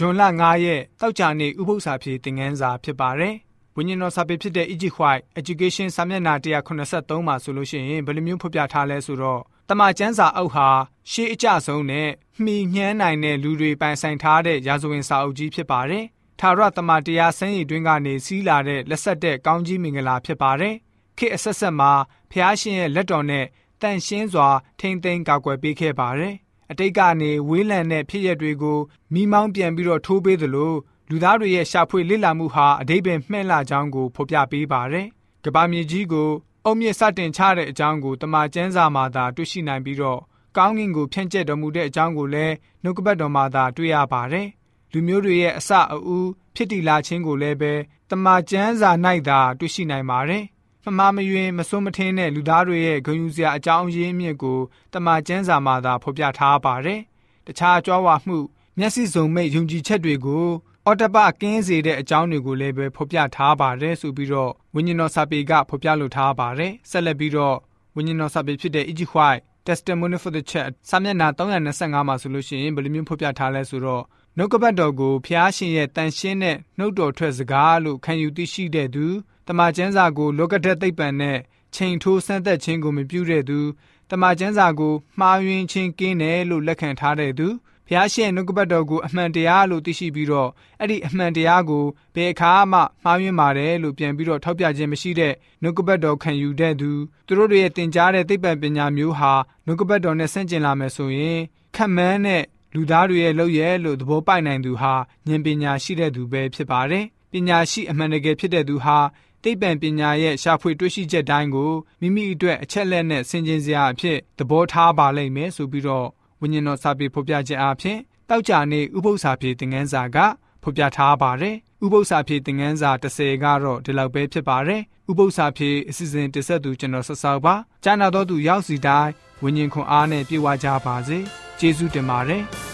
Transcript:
ဂျွန်လ9ရက်တောက်ကြနေ့ဥပုသ္စာပြေသင်ခန်းစာဖြစ်ပါတယ်။ဝိညာဉ်တော်စာပေဖြစ်တဲ့ Egypt White Education စာမျက်နှာ183မှာဆိုလို့ရှိရင်ဘယ်လိုမျိုးဖော်ပြထားလဲဆိုတော့တမန်ကျမ်းစာအုပ်ဟာရှေးအကြဆုံးနဲ့မှီညှမ်းနိုင်တဲ့လူတွေပိုင်ဆိုင်ထားတဲ့ရာဇဝင်စာအုပ်ကြီးဖြစ်ပါတယ်။ထာဝရတမန်တရားစံရည်တွင်းကနေစီးလာတဲ့လက်ဆက်တဲ့ကောင်းကြီးမင်္ဂလာဖြစ်ပါတယ်။ခေတ်အဆက်ဆက်မှာဖျားရှင်ရဲ့လက်တော်နဲ့တန်ရှင်းစွာထိမ့်သိမ်းကာကွယ်ပေးခဲ့ပါတယ်။ အတိတ်ကနေဝေးလံတဲ့ဖြစ်ရပ်တွေကိုမိမောင်းပြန်ပြီးတော့ထိုးပေးသလိုလူသားတွေရဲ့ရှာဖွေလစ်လာမှုဟာအတိတ်ပဲမှဲ့လာကြောင်းကိုဖော်ပြပေးပါတယ်။ကဘာမြေကြီးကိုအုံမြင့်စတင်ချတဲ့အကြောင်းကိုတမန်ကျမ်းစာမှာသာတွေ့ရှိနိုင်ပြီးတော့ကောင်းကင်ကိုဖြန့်ကျက်တော်မူတဲ့အကြောင်းကိုလည်းနှုတ်ကပတ်တော်မှာသာတွေ့ရပါတယ်။လူမျိုးတွေရဲ့အစအဦးဖြစ်တည်လာခြင်းကိုလည်းပဲတမန်ကျမ်းစာ၌သာတွေ့ရှိနိုင်ပါတယ်။ မမမယွင်မစွန်းမထင်းတဲ့လူသားတွေရဲ့ဂုဏ်ယူစရာအကြောင်းရင်းမြစ်ကိုတမန်ကျမ်းစာမှာသာဖော်ပြထားပါတယ်။တခြားကြွားဝါမှုမျက်စိစုံမိတ်ယုံကြည်ချက်တွေကိုအော်တပကင်းစေတဲ့အကြောင်းတွေကိုလည်းပဲဖော်ပြထားပါတယ်ဆိုပြီးတော့ဝိညာဉ်တော်စာပေကဖော်ပြလိုထားပါတယ်ဆက်လက်ပြီးတော့ဝိညာဉ်တော်စာပေဖြစ်တဲ့ Egypt White Testimony for the Church စာမျက်နှာ325မှာဆိုလို့ရှိရင်ဘယ်လိုမျိုးဖော်ပြထားလဲဆိုတော့နှုတ်ကပတ်တော်ကိုဖျားရှင်ရဲ့တန်ရှင်းတဲ့နှုတ်တော်ထွက်စကားလို့ခံယူသိရှိတဲ့သူ တမန်ကျမ်းစာကိုလောကဓာတ်သိပ္ပံနဲ့ချိန်ထိုးဆန်းသက်ခြင်းကိုမပြုတဲ့သူတမန်ကျမ်းစာကိုမှားယွင်းခြင်းကင်းတယ်လို့လက်ခံထားတဲ့သူဖျားရှင်နှုတ်ကပတ်တော်ကိုအမှန်တရားလို့သိရှိပြီးတော့အဲ့ဒီအမှန်တရားကိုဘယ်အခါမှမှားယွင်းပါတယ်လို့ပြန်ပြီးတော့ထောက်ပြခြင်းမရှိတဲ့နှုတ်ကပတ်တော်ခံယူတဲ့သူသူတို့ရဲ့တင်ကြားတဲ့သိပ္ပံပညာမျိုးဟာနှုတ်ကပတ်တော်နဲ့ဆန့်ကျင်လာမယ်ဆိုရင်ခက်မှန်းတဲ့လူသားတွေရဲ့လုပ်ရဲလို့သဘောပိုက်နိုင်သူဟာဉာဏ်ပညာရှိတဲ့သူပဲဖြစ်ပါတယ်ပညာရှိအမှန်တကယ်ဖြစ်တဲ့သူဟာ သိပ္ပံပညာရဲ့ရှာဖွေတွေ့ရှိချက်တိုင်းကိုမိမိအတွက်အချက်လက်နဲ့ဆင်ခြင်စရာအဖြစ်သဘောထားပါလိမ့်မယ်ဆိုပြီးတော့ဝိညာဉ်တော်စာပေဖော်ပြခြင်းအပြင်တောက်ကြနေဥပု္ပ္ပစာပြေသင်ခန်းစာကဖော်ပြထားပါတယ်။ဥပု္ပ္ပစာပြေသင်ခန်းစာ30ကတော့ဒီလောက်ပဲဖြစ်ပါတယ်။ဥပု္ပ္ပစာပြေအစီအစဉ်တင်ဆက်သူကျွန်တော်ဆက်ဆောက်ပါ။ကျမ်းနာတော်သူရောက်စီတိုင်းဝိညာဉ်ခွန်အားနဲ့ပြေဝကြပါစေ။ကျေးဇူးတင်ပါတယ်။